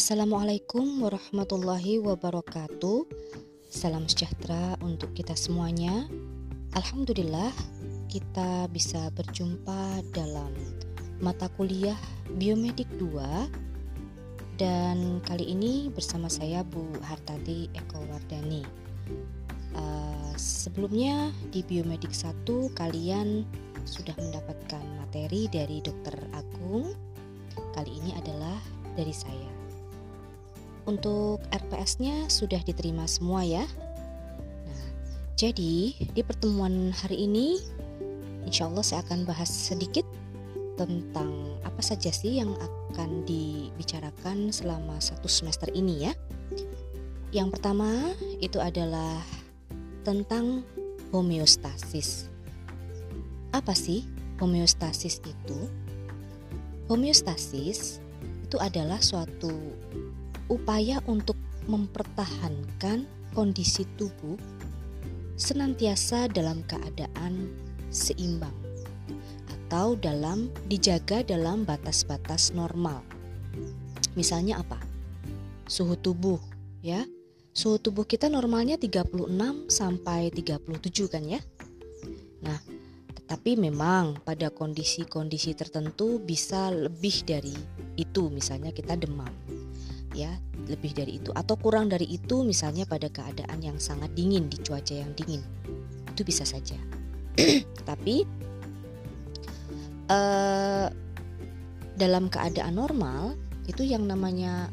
Assalamualaikum warahmatullahi wabarakatuh. Salam sejahtera untuk kita semuanya. Alhamdulillah, kita bisa berjumpa dalam mata kuliah Biomedik 2 dan kali ini bersama saya Bu Hartati Eko Wardani. Uh, sebelumnya di Biomedik 1 kalian sudah mendapatkan materi dari Dokter Agung. Kali ini adalah dari saya. Untuk RPS-nya sudah diterima semua ya. Nah, jadi di pertemuan hari ini insya Allah saya akan bahas sedikit tentang apa saja sih yang akan dibicarakan selama satu semester ini ya. Yang pertama itu adalah tentang homeostasis. Apa sih homeostasis itu? Homeostasis itu adalah suatu upaya untuk mempertahankan kondisi tubuh senantiasa dalam keadaan seimbang atau dalam dijaga dalam batas-batas normal. Misalnya apa? Suhu tubuh ya. Suhu tubuh kita normalnya 36 sampai 37 kan ya. Nah, tetapi memang pada kondisi-kondisi tertentu bisa lebih dari itu, misalnya kita demam. Ya, lebih dari itu atau kurang dari itu misalnya pada keadaan yang sangat dingin di cuaca yang dingin. Itu bisa saja. Tapi uh, dalam keadaan normal itu yang namanya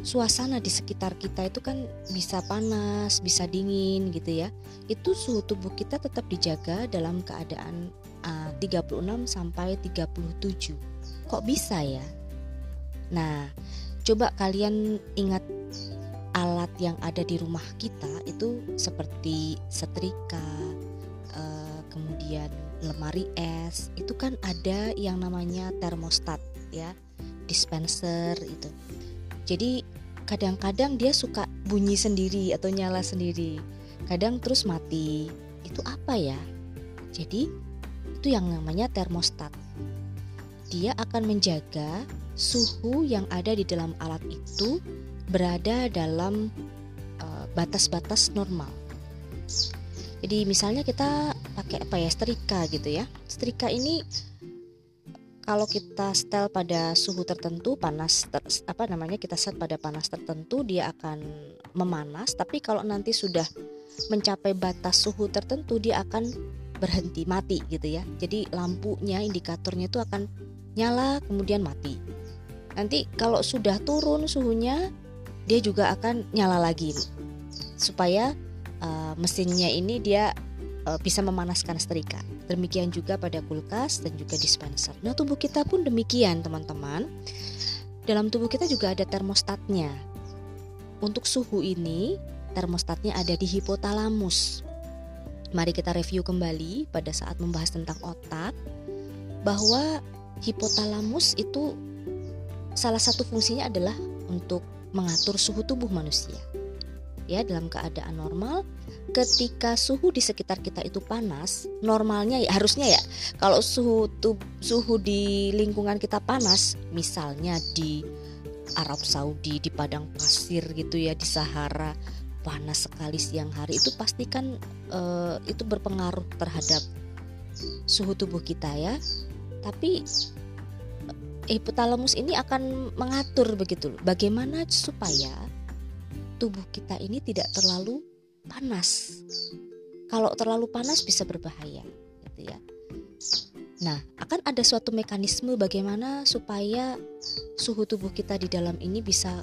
suasana di sekitar kita itu kan bisa panas, bisa dingin gitu ya. Itu suhu tubuh kita tetap dijaga dalam keadaan uh, 36 sampai 37. Kok bisa ya? Nah, coba kalian ingat alat yang ada di rumah kita itu seperti setrika, uh, kemudian lemari es. Itu kan ada yang namanya termostat ya dispenser itu. Jadi kadang-kadang dia suka bunyi sendiri atau nyala sendiri. Kadang terus mati. Itu apa ya? Jadi itu yang namanya termostat. Dia akan menjaga suhu yang ada di dalam alat itu berada dalam eh, batas-batas uh, normal. Jadi misalnya kita pakai apa ya setrika gitu ya. Setrika ini kalau kita setel pada suhu tertentu panas ter, apa namanya kita set pada panas tertentu dia akan memanas. Tapi kalau nanti sudah mencapai batas suhu tertentu dia akan berhenti mati gitu ya. Jadi lampunya indikatornya itu akan nyala kemudian mati nanti kalau sudah turun suhunya dia juga akan nyala lagi supaya uh, mesinnya ini dia uh, bisa memanaskan setrika. Demikian juga pada kulkas dan juga dispenser. Nah, tubuh kita pun demikian, teman-teman. Dalam tubuh kita juga ada termostatnya. Untuk suhu ini, termostatnya ada di hipotalamus. Mari kita review kembali pada saat membahas tentang otak bahwa hipotalamus itu salah satu fungsinya adalah untuk mengatur suhu tubuh manusia. Ya dalam keadaan normal ketika suhu di sekitar kita itu panas normalnya ya harusnya ya kalau suhu tub, suhu di lingkungan kita panas misalnya di Arab Saudi di padang pasir gitu ya di Sahara panas sekali siang hari itu pastikan uh, itu berpengaruh terhadap suhu tubuh kita ya. Tapi hipotalamus ini akan mengatur begitu bagaimana supaya tubuh kita ini tidak terlalu panas. Kalau terlalu panas bisa berbahaya, gitu ya. Nah, akan ada suatu mekanisme bagaimana supaya suhu tubuh kita di dalam ini bisa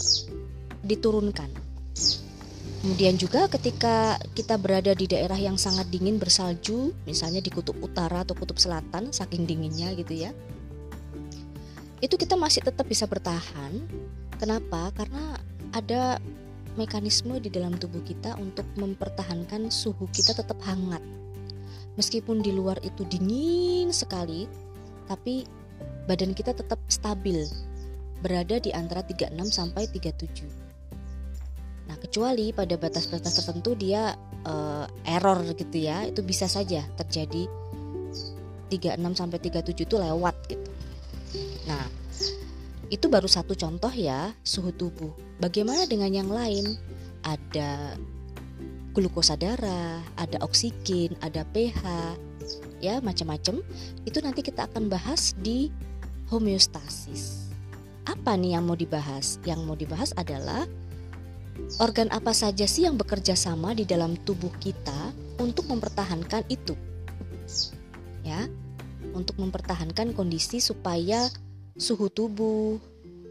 diturunkan. Kemudian juga ketika kita berada di daerah yang sangat dingin bersalju, misalnya di kutub utara atau kutub selatan, saking dinginnya gitu ya. Itu kita masih tetap bisa bertahan. Kenapa? Karena ada mekanisme di dalam tubuh kita untuk mempertahankan suhu kita tetap hangat. Meskipun di luar itu dingin sekali, tapi badan kita tetap stabil, berada di antara 36 sampai 37. Nah, kecuali pada batas-batas tertentu dia uh, error gitu ya, itu bisa saja terjadi 36 sampai 37 itu lewat gitu. Nah, Itu baru satu contoh ya suhu tubuh. Bagaimana dengan yang lain? Ada glukosa darah, ada oksigen, ada pH, ya macam-macam. Itu nanti kita akan bahas di homeostasis. Apa nih yang mau dibahas? Yang mau dibahas adalah organ apa saja sih yang bekerja sama di dalam tubuh kita untuk mempertahankan itu. Ya, untuk mempertahankan kondisi supaya suhu tubuh,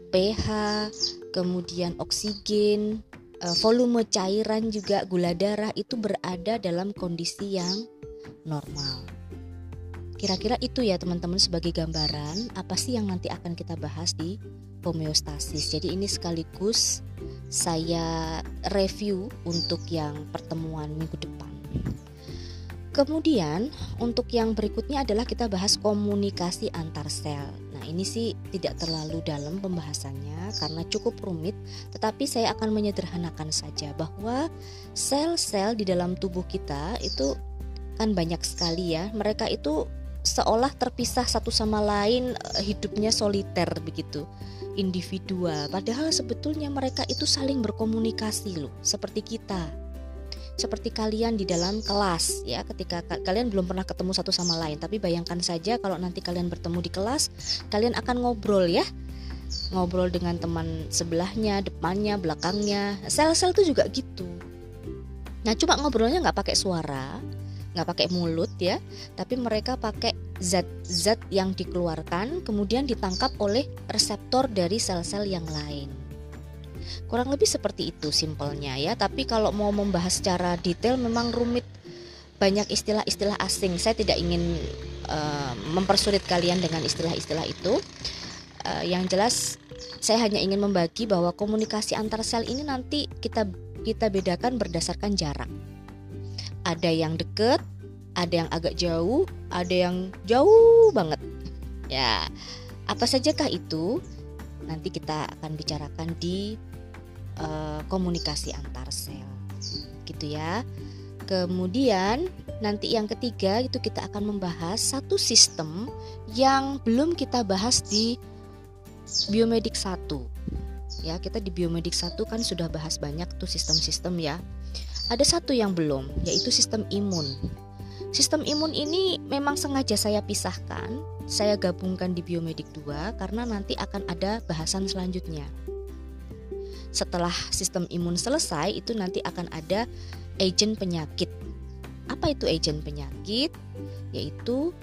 pH, kemudian oksigen, eh, volume cairan juga gula darah itu berada dalam kondisi yang normal. Kira-kira itu ya teman-teman sebagai gambaran apa sih yang nanti akan kita bahas di homeostasis. Jadi ini sekaligus saya review untuk yang pertemuan minggu depan. Kemudian untuk yang berikutnya adalah kita bahas komunikasi antar sel. Nah ini sih tidak terlalu dalam pembahasannya karena cukup rumit, tetapi saya akan menyederhanakan saja bahwa sel-sel di dalam tubuh kita itu kan banyak sekali ya. Mereka itu seolah terpisah satu sama lain, eh, hidupnya soliter begitu, individual. Padahal sebetulnya mereka itu saling berkomunikasi loh, seperti kita seperti kalian di dalam kelas ya. Ketika ka kalian belum pernah ketemu satu sama lain. Tapi bayangkan saja kalau nanti kalian bertemu di kelas kalian akan ngobrol ya. Ngobrol dengan teman sebelahnya depannya belakangnya. Sel-sel itu juga gitu. Nah cuma ngobrolnya nggak pakai suara nggak pakai mulut ya. Tapi mereka pakai zat-zat yang dikeluarkan kemudian ditangkap oleh reseptor dari sel-sel yang lain Kurang lebih seperti itu simpelnya ya. Tapi kalau mau membahas secara detail memang rumit banyak istilah-istilah asing. Saya tidak ingin uh, mempersulit kalian dengan istilah-istilah itu. Uh, yang jelas saya hanya ingin membagi bahwa komunikasi antar sel ini nanti kita kita bedakan berdasarkan jarak. Ada yang dekat, ada yang agak jauh, ada yang jauh banget. Ya, apa sajakah itu? Nanti kita akan bicarakan di uh, komunikasi antar sel. Gitu ya. Kemudian nanti yang ketiga itu kita akan membahas satu sistem yang belum kita bahas di biomedik 1 ya kita di biomedik 1 kan sudah bahas banyak tuh sistem-sistem ya. Ada satu yang belum yaitu sistem imun. Sistem imun ini memang sengaja saya pisahkan saya gabungkan di biomedik 2 karena nanti akan ada bahasan selanjutnya setelah sistem imun selesai itu nanti akan ada agent penyakit. Apa itu agent penyakit? Yaitu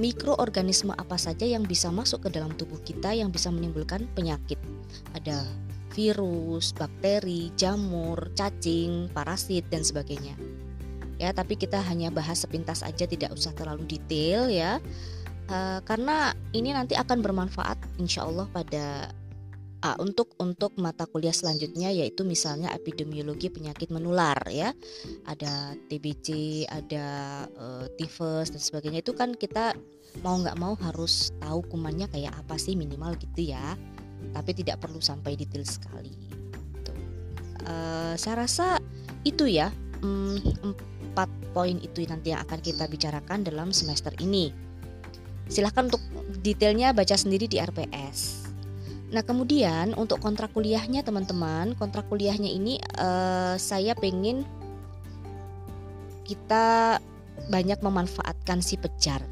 mikroorganisme apa saja yang bisa masuk ke dalam tubuh kita yang bisa menimbulkan penyakit. Ada virus, bakteri, jamur, cacing, parasit dan sebagainya. Ya, tapi kita hanya bahas sepintas aja tidak usah terlalu detail ya. Uh, karena ini nanti akan bermanfaat insya Allah pada uh, untuk untuk mata kuliah selanjutnya yaitu misalnya epidemiologi penyakit menular ya. Ada TBC ada uh, tifus dan sebagainya. Itu kan kita mau nggak mau harus tahu kumannya kayak apa sih minimal gitu ya. Tapi tidak perlu sampai detail sekali gitu. uh, saya rasa itu ya um, empat poin itu nanti yang akan kita bicarakan dalam semester ini. Silahkan untuk detailnya baca sendiri di RPS Nah kemudian untuk kontrak kuliahnya teman-teman, kontrak kuliahnya ini uh, saya pengen kita banyak memanfaatkan si pejar.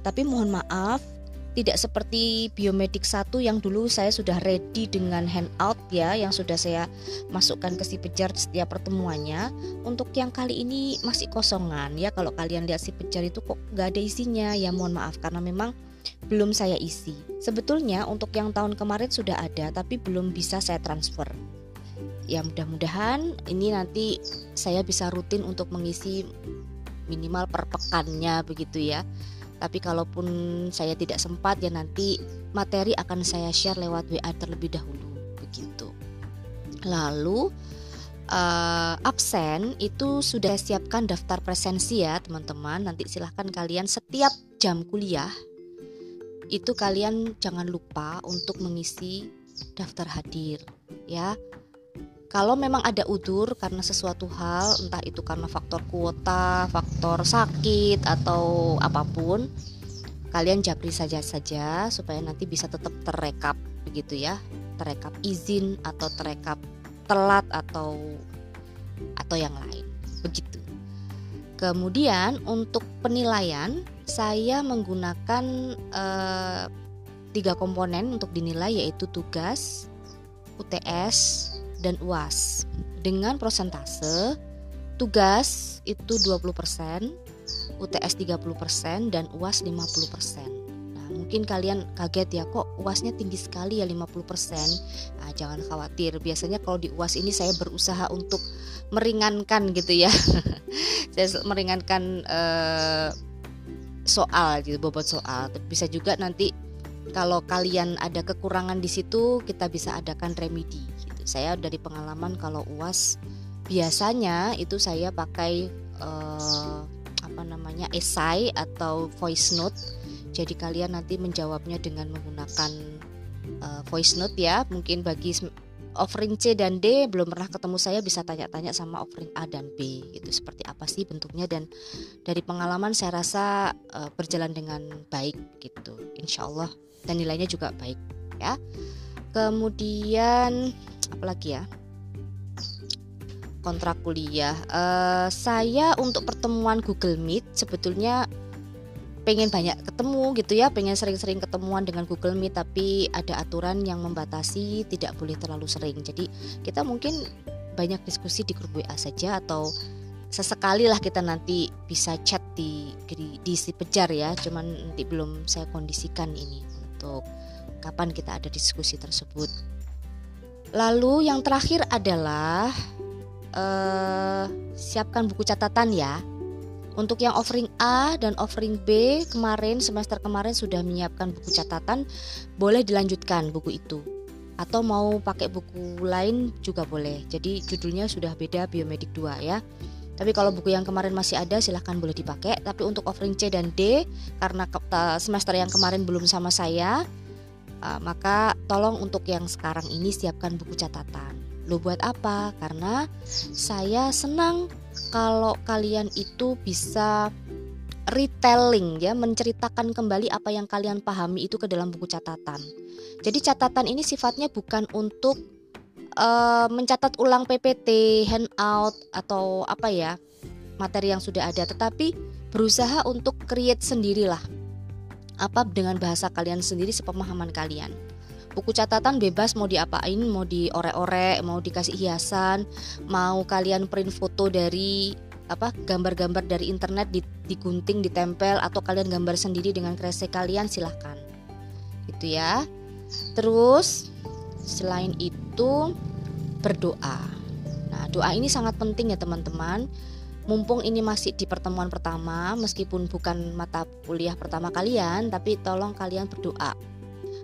Tapi mohon maaf, tidak seperti biomedik satu yang dulu saya sudah ready dengan handout ya, yang sudah saya masukkan ke si pejar setiap pertemuannya. Untuk yang kali ini masih kosongan ya, kalau kalian lihat si pejar itu kok nggak ada isinya ya mohon maaf karena memang belum saya isi. Sebetulnya untuk yang tahun kemarin sudah ada tapi belum bisa saya transfer. Ya mudah-mudahan ini nanti saya bisa rutin untuk mengisi minimal per pekannya begitu ya. Tapi kalaupun saya tidak sempat ya nanti materi akan saya share lewat WA terlebih dahulu begitu. Lalu uh, absen itu sudah siapkan daftar presensi ya teman-teman. Nanti silahkan kalian setiap jam kuliah itu kalian jangan lupa untuk mengisi daftar hadir ya. Kalau memang ada udur karena sesuatu hal, entah itu karena faktor kuota, faktor sakit atau apa pun, kalian japri saja saja supaya nanti bisa tetap terekap begitu ya terekap izin atau terekap telat atau atau yang lain begitu kemudian untuk penilaian saya menggunakan eh, tiga komponen untuk dinilai yaitu tugas UTS dan UAS dengan prosentase tugas itu 20% UTS 30% dan UAS 50%. Nah, mungkin kalian kaget ya kok UASnya tinggi sekali ya 50%. Nah, jangan khawatir. Biasanya kalau di UAS ini saya berusaha untuk meringankan gitu ya. saya meringankan uh, soal gitu, bobot soal. Bisa juga nanti kalau kalian ada kekurangan di situ kita bisa adakan remedi gitu. Saya dari pengalaman kalau UAS biasanya itu saya pakai uh, apa namanya esai atau voice note. Jadi kalian nanti menjawabnya dengan menggunakan uh, voice note ya. Mungkin bagi offering C dan D belum pernah ketemu saya bisa tanya-tanya sama offering A dan B gitu. Seperti apa sih bentuknya? Dan dari pengalaman saya rasa uh, berjalan dengan baik gitu. Insya Allah. Dan nilainya juga baik ya. Kemudian apalagi ya? Kontrak kuliah. Uh, saya untuk pertemuan Google Meet sebetulnya pengen banyak ketemu gitu ya, pengen sering-sering ketemuan dengan Google Meet tapi ada aturan yang membatasi tidak boleh terlalu sering. Jadi kita mungkin banyak diskusi di grup WA saja atau sesekali lah kita nanti bisa chat di di, di si pejar ya. Cuman nanti belum saya kondisikan ini untuk kapan kita ada diskusi tersebut. Lalu yang terakhir adalah uh, siapkan buku catatan ya. Untuk yang offering A dan offering B kemarin semester kemarin sudah menyiapkan buku catatan, boleh dilanjutkan buku itu. Atau mau pakai buku lain juga boleh. Jadi judulnya sudah beda Biomedik 2 ya. Tapi kalau buku yang kemarin masih ada silahkan boleh dipakai. Tapi untuk offering C dan D karena semester yang kemarin belum sama saya, maka tolong untuk yang sekarang ini siapkan buku catatan. Lo buat apa? Karena saya senang kalau kalian itu bisa retelling ya, menceritakan kembali apa yang kalian pahami itu ke dalam buku catatan. Jadi catatan ini sifatnya bukan untuk uh, mencatat ulang PPT, handout atau apa ya materi yang sudah ada, tetapi berusaha untuk create sendirilah apa dengan bahasa kalian sendiri sepemahaman kalian buku catatan bebas mau diapain mau diorek-orek mau dikasih hiasan mau kalian print foto dari apa gambar-gambar dari internet digunting ditempel atau kalian gambar sendiri dengan kresek kalian silahkan. Itu ya. Terus selain itu berdoa. Nah doa ini sangat penting ya teman-teman. Mumpung ini masih di pertemuan pertama meskipun bukan mata kuliah pertama kalian tapi tolong kalian berdoa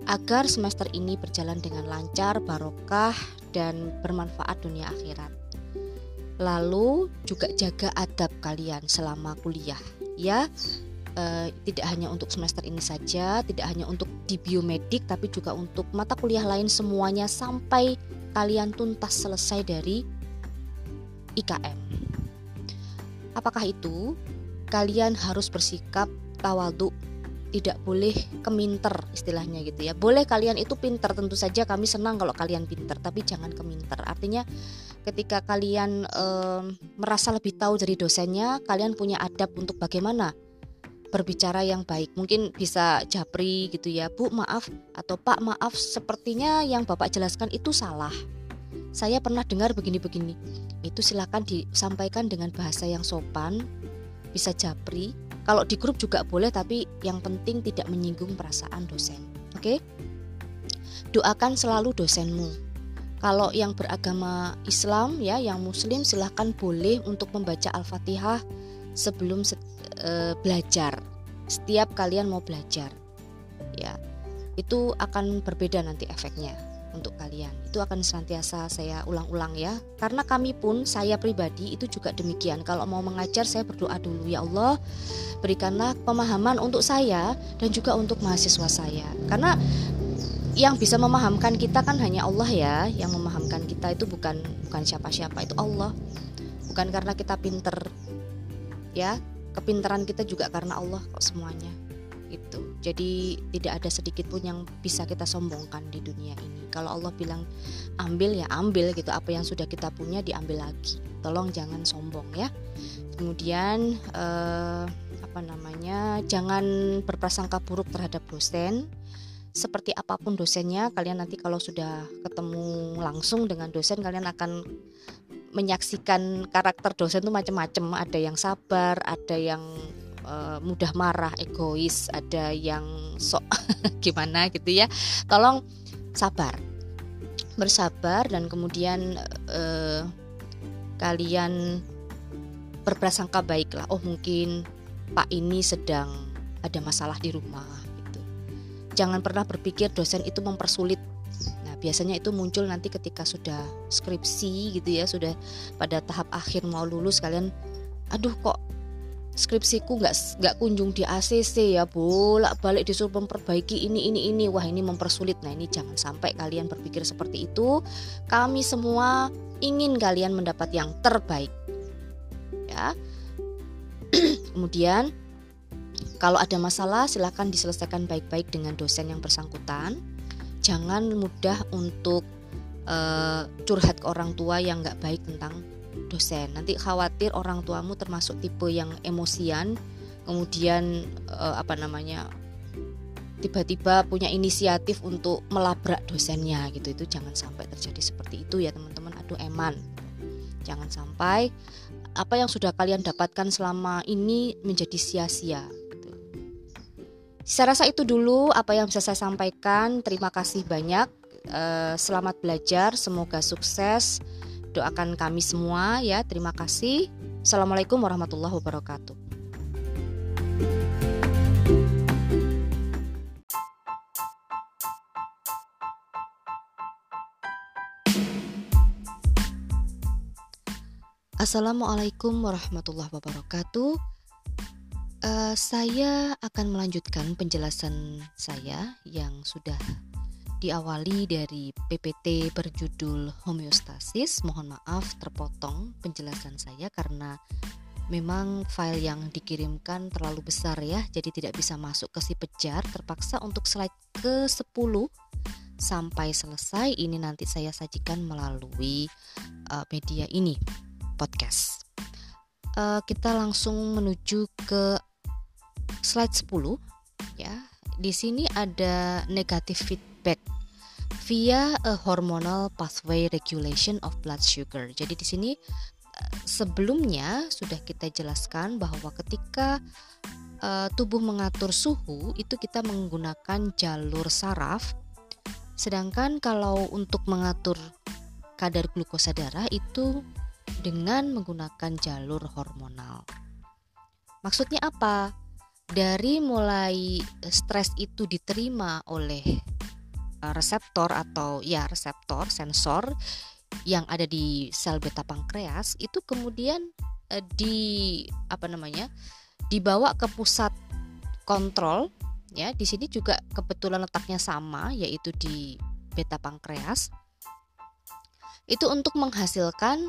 agar semester ini berjalan dengan lancar, barokah, dan bermanfaat dunia akhirat. Lalu juga jaga adab kalian selama kuliah, ya. E, tidak hanya untuk semester ini saja, tidak hanya untuk di biomedik, tapi juga untuk mata kuliah lain semuanya sampai kalian tuntas selesai dari IKM. Apakah itu? Kalian harus bersikap tawaduk tidak boleh keminter istilahnya gitu ya. Boleh kalian itu pinter tentu saja kami senang kalau kalian pinter tapi jangan keminter. Artinya ketika kalian e, merasa lebih tahu dari dosennya, kalian punya adab untuk bagaimana berbicara yang baik. Mungkin bisa japri gitu ya, Bu maaf atau Pak maaf sepertinya yang Bapak jelaskan itu salah. Saya pernah dengar begini-begini. Itu silakan disampaikan dengan bahasa yang sopan, bisa japri kalau di grup juga boleh tapi yang penting tidak menyinggung perasaan dosen. Oke? Doakan selalu dosenmu. Kalau yang beragama Islam ya, yang muslim silahkan boleh untuk membaca Al-Fatihah sebelum e, belajar. Setiap kalian mau belajar. Ya. Itu akan berbeda nanti efeknya untuk kalian. Itu akan senantiasa saya ulang-ulang ya. Karena kami pun saya pribadi itu juga demikian. Kalau mau mengajar saya berdoa dulu ya Allah, berikanlah pemahaman untuk saya dan juga untuk mahasiswa saya. Karena yang bisa memahamkan kita kan hanya Allah ya, yang memahamkan kita itu bukan bukan siapa-siapa, itu Allah. Bukan karena kita pinter. Ya, kepintaran kita juga karena Allah kok semuanya. Itu jadi tidak ada sedikit pun yang bisa kita sombongkan di dunia ini. Kalau Allah bilang ambil ya ambil gitu. Apa yang sudah kita punya diambil lagi. Tolong jangan sombong ya. Kemudian eh, apa namanya jangan berprasangka buruk terhadap dosen. Seperti apa pun dosennya kalian nanti kalau sudah ketemu langsung dengan dosen kalian akan menyaksikan karakter dosen itu macam-macam ada yang sabar ada yang uh, mudah marah egois ada yang sok gimana gitu ya. Tolong sabar. Bersabar dan kemudian uh, kalian berprasangka baik lah oh mungkin pak ini sedang ada masalah di rumah jangan pernah berpikir dosen itu mempersulit. Nah, biasanya itu muncul nanti ketika sudah skripsi gitu ya, sudah pada tahap akhir mau lulus kalian aduh kok skripsiku nggak nggak kunjung di ACC ya bolak balik disuruh memperbaiki ini ini ini. Wah ini mempersulit. Nah ini jangan sampai kalian berpikir seperti itu. Kami semua ingin kalian mendapat yang terbaik. Ya. Kemudian kalau ada masalah, silakan diselesaikan baik-baik dengan dosen yang bersangkutan. Jangan mudah untuk uh, curhat ke orang tua yang nggak baik tentang dosen. Nanti khawatir orang tuamu termasuk tipe yang emosian, kemudian uh, apa namanya tiba-tiba punya inisiatif untuk melabrak dosennya gitu. Itu jangan sampai terjadi seperti itu ya teman-teman. Aduh eman. Jangan sampai apa yang sudah kalian dapatkan selama ini menjadi sia-sia saya rasa itu dulu apa yang bisa saya sampaikan. Terima kasih banyak. Eh, selamat belajar, semoga sukses. Doakan kami semua ya. Terima kasih. Assalamualaikum warahmatullahi wabarakatuh. Assalamualaikum warahmatullahi wabarakatuh. Uh, saya akan melanjutkan penjelasan saya yang sudah diawali dari PPT berjudul homeostasis. Mohon maaf terpotong penjelasan saya karena memang file yang dikirimkan terlalu besar ya, jadi tidak bisa masuk ke si pejar. Terpaksa untuk slide ke 10 sampai selesai ini nanti saya sajikan melalui uh, media ini podcast. Uh, kita langsung menuju ke slide 10 ya. Di sini ada negative feedback via a hormonal pathway regulation of blood sugar. Jadi di sini eh, sebelumnya sudah kita jelaskan bahwa ketika uh, tubuh mengatur suhu itu kita menggunakan jalur saraf. Sedangkan kalau untuk mengatur kadar glukosa darah itu dengan menggunakan jalur hormonal. Maksudnya apa? dari mulai stres itu diterima oleh eh, reseptor atau ya reseptor sensor yang ada di sel beta pankreas itu kemudian eh, di apa namanya dibawa ke pusat kontrol ya. Di sini juga kebetulan letaknya sama yaitu di beta pankreas. Itu untuk menghasilkan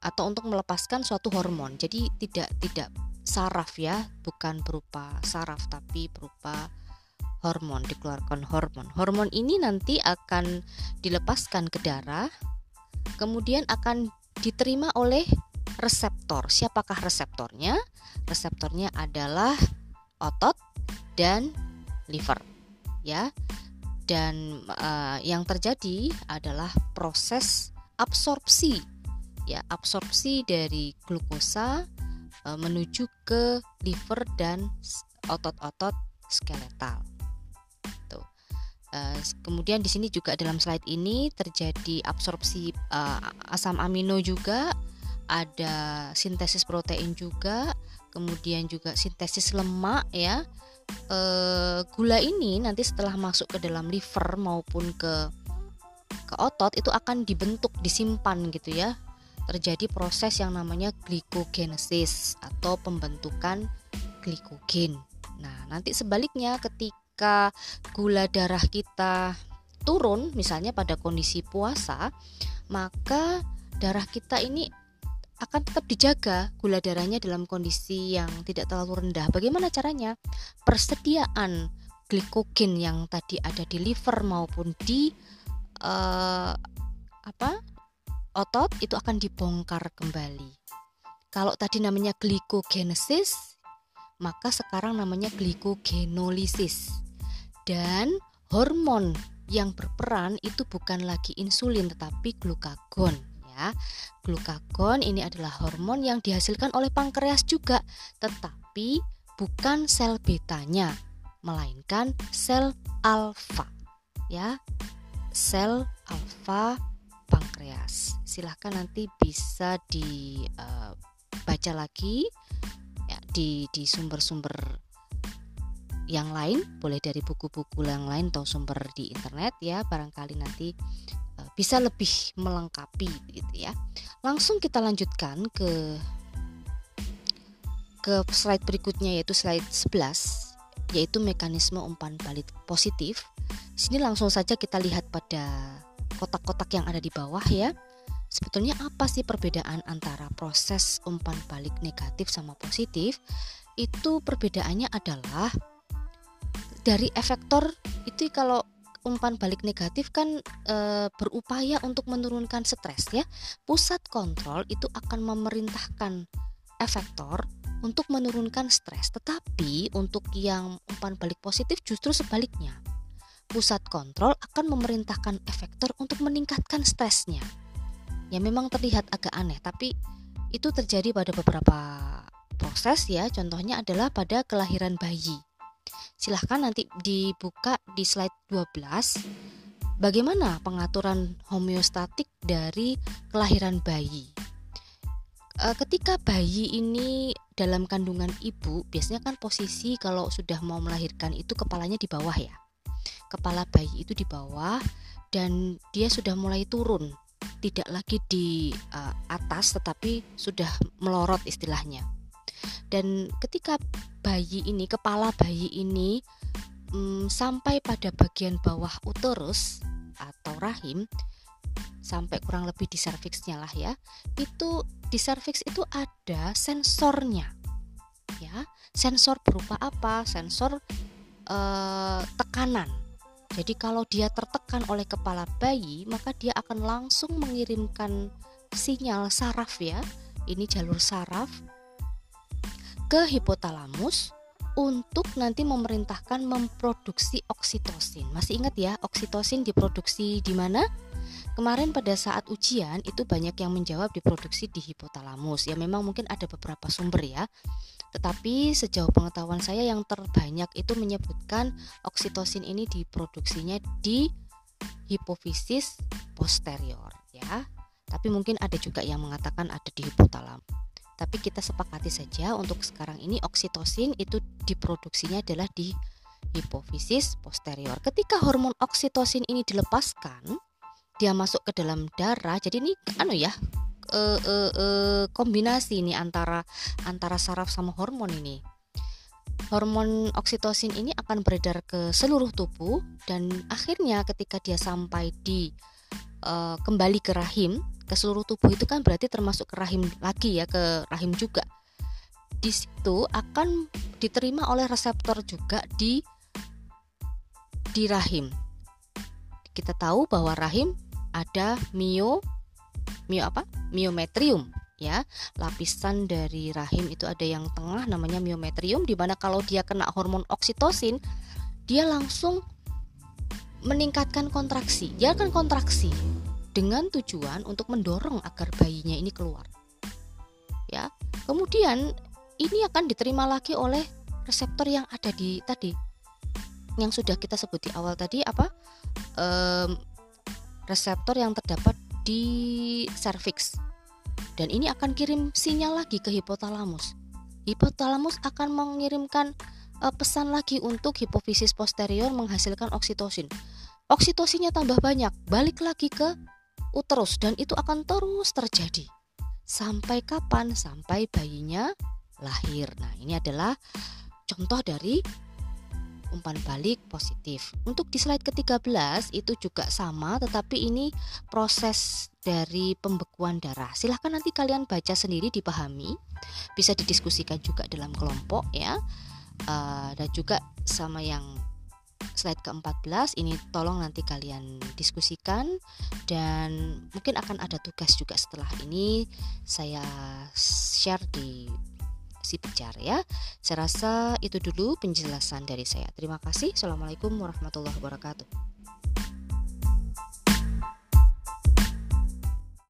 atau untuk melepaskan suatu hormon. Jadi tidak tidak saraf ya, bukan berupa saraf tapi berupa hormon, dikeluarkan hormon. Hormon ini nanti akan dilepaskan ke darah, kemudian akan diterima oleh reseptor. Siapakah reseptornya? Reseptornya adalah otot dan liver, ya. Dan uh, yang terjadi adalah proses absorpsi, ya, absorpsi dari glukosa uh, menuju ke liver dan otot-otot skeletal. Uh, kemudian di sini juga dalam slide ini terjadi absorpsi uh, asam amino juga, ada sintesis protein juga, kemudian juga sintesis lemak ya. Uh, gula ini nanti setelah masuk ke dalam liver maupun ke ke otot itu akan dibentuk disimpan gitu ya terjadi proses yang namanya glikogenesis atau pembentukan glikogen. Nah, nanti sebaliknya ketika gula darah kita turun misalnya pada kondisi puasa, maka darah kita ini akan tetap dijaga gula darahnya dalam kondisi yang tidak terlalu rendah. Bagaimana caranya? Persediaan glikogen yang tadi ada di liver maupun di uh, apa otot itu akan dibongkar kembali. Kalau tadi namanya glikogenesis, maka sekarang namanya glikogenolisis. Dan hormon yang berperan itu bukan lagi insulin tetapi glukagon ya. Glukagon ini adalah hormon yang dihasilkan oleh pankreas juga, tetapi bukan sel betanya, melainkan sel alfa. Ya. Sel alfa pankreas. Silahkan nanti bisa dibaca uh, lagi ya di di sumber-sumber yang lain, boleh dari buku-buku yang lain atau sumber di internet ya, barangkali nanti bisa lebih melengkapi gitu ya. Langsung kita lanjutkan ke ke slide berikutnya yaitu slide 11 yaitu mekanisme umpan balik positif. Sini langsung saja kita lihat pada kotak-kotak yang ada di bawah ya. Sebetulnya apa sih perbedaan antara proses umpan balik negatif sama positif? Itu perbedaannya adalah dari efektor itu kalau umpan balik negatif kan e, berupaya untuk menurunkan stres ya. Pusat kontrol itu akan memerintahkan efektor untuk menurunkan stres. Tetapi untuk yang umpan balik positif justru sebaliknya. Pusat kontrol akan memerintahkan efektor untuk meningkatkan stresnya. Ya memang terlihat agak aneh, tapi itu terjadi pada beberapa proses ya. Contohnya adalah pada kelahiran bayi Silahkan nanti dibuka di slide 12 bagaimana pengaturan homeostatik dari kelahiran bayi. E, ketika bayi ini dalam kandungan ibu, biasanya kan posisi kalau sudah mau melahirkan itu kepalanya di bawah ya. Kepala bayi itu di bawah dan dia sudah mulai turun, tidak lagi di uh, atas tetapi sudah melorot istilahnya. Dan ketika bayi ini, kepala bayi ini hmm, sampai pada bagian bawah uterus atau rahim sampai kurang lebih di serviksnya lah ya. Itu di serviks itu ada sensornya. Ya, sensor berupa apa? Sensor eh, tekanan. Jadi kalau dia tertekan oleh kepala bayi, maka dia akan langsung mengirimkan sinyal saraf ya. Ini jalur saraf ke hipotalamus untuk nanti memerintahkan memproduksi oksitosin. Masih ingat ya, oksitosin diproduksi di mana? Kemarin pada saat ujian itu banyak yang menjawab diproduksi di hipotalamus. Ya memang mungkin ada beberapa sumber ya. Tetapi sejauh pengetahuan saya yang terbanyak itu menyebutkan oksitosin ini diproduksinya di hipofisis posterior ya. Tapi mungkin ada juga yang mengatakan ada di hipotalamus tapi kita sepakati saja untuk sekarang ini oksitosin itu diproduksinya adalah di hipofisis posterior. Ketika hormon oksitosin ini dilepaskan, dia masuk ke dalam darah. Jadi ini anu ya, e, e, e, kombinasi ini antara antara saraf sama hormon ini. Hormon oksitosin ini akan beredar ke seluruh tubuh dan akhirnya ketika dia sampai di e, kembali ke rahim ke seluruh tubuh itu kan berarti termasuk ke rahim lagi ya ke rahim juga. Di situ akan diterima oleh reseptor juga di di rahim. Kita tahu bahwa rahim ada mio mio apa? Miometrium ya. Lapisan dari rahim itu ada yang tengah namanya miometrium di mana kalau dia kena hormon oksitosin dia langsung meningkatkan kontraksi. Dia akan kontraksi dengan tujuan untuk mendorong agar bayinya ini keluar. Ya, kemudian ini akan diterima lagi oleh reseptor yang ada di tadi, yang sudah kita sebut di awal tadi apa? Ehm, reseptor yang terdapat di serviks dan ini akan kirim sinyal lagi ke hipotalamus. Hipotalamus akan mengirimkan uh, pesan lagi untuk hipofisis posterior menghasilkan oksitosin. Oksitosinnya tambah banyak, balik lagi ke uterus dan itu akan terus terjadi. Sampai kapan? Sampai bayinya lahir. Nah, ini adalah contoh dari umpan balik positif. Untuk di slide ke-13 itu juga sama tetapi ini proses dari pembekuan darah. Silahkan nanti kalian baca sendiri dipahami. Bisa didiskusikan juga dalam kelompok ya. Uh, dan juga sama yang slide ke-14 ini tolong nanti kalian diskusikan dan mungkin akan ada tugas juga setelah ini saya share di si Pijar ya. Saya rasa itu dulu penjelasan dari saya. Terima kasih. Assalamualaikum warahmatullahi wabarakatuh.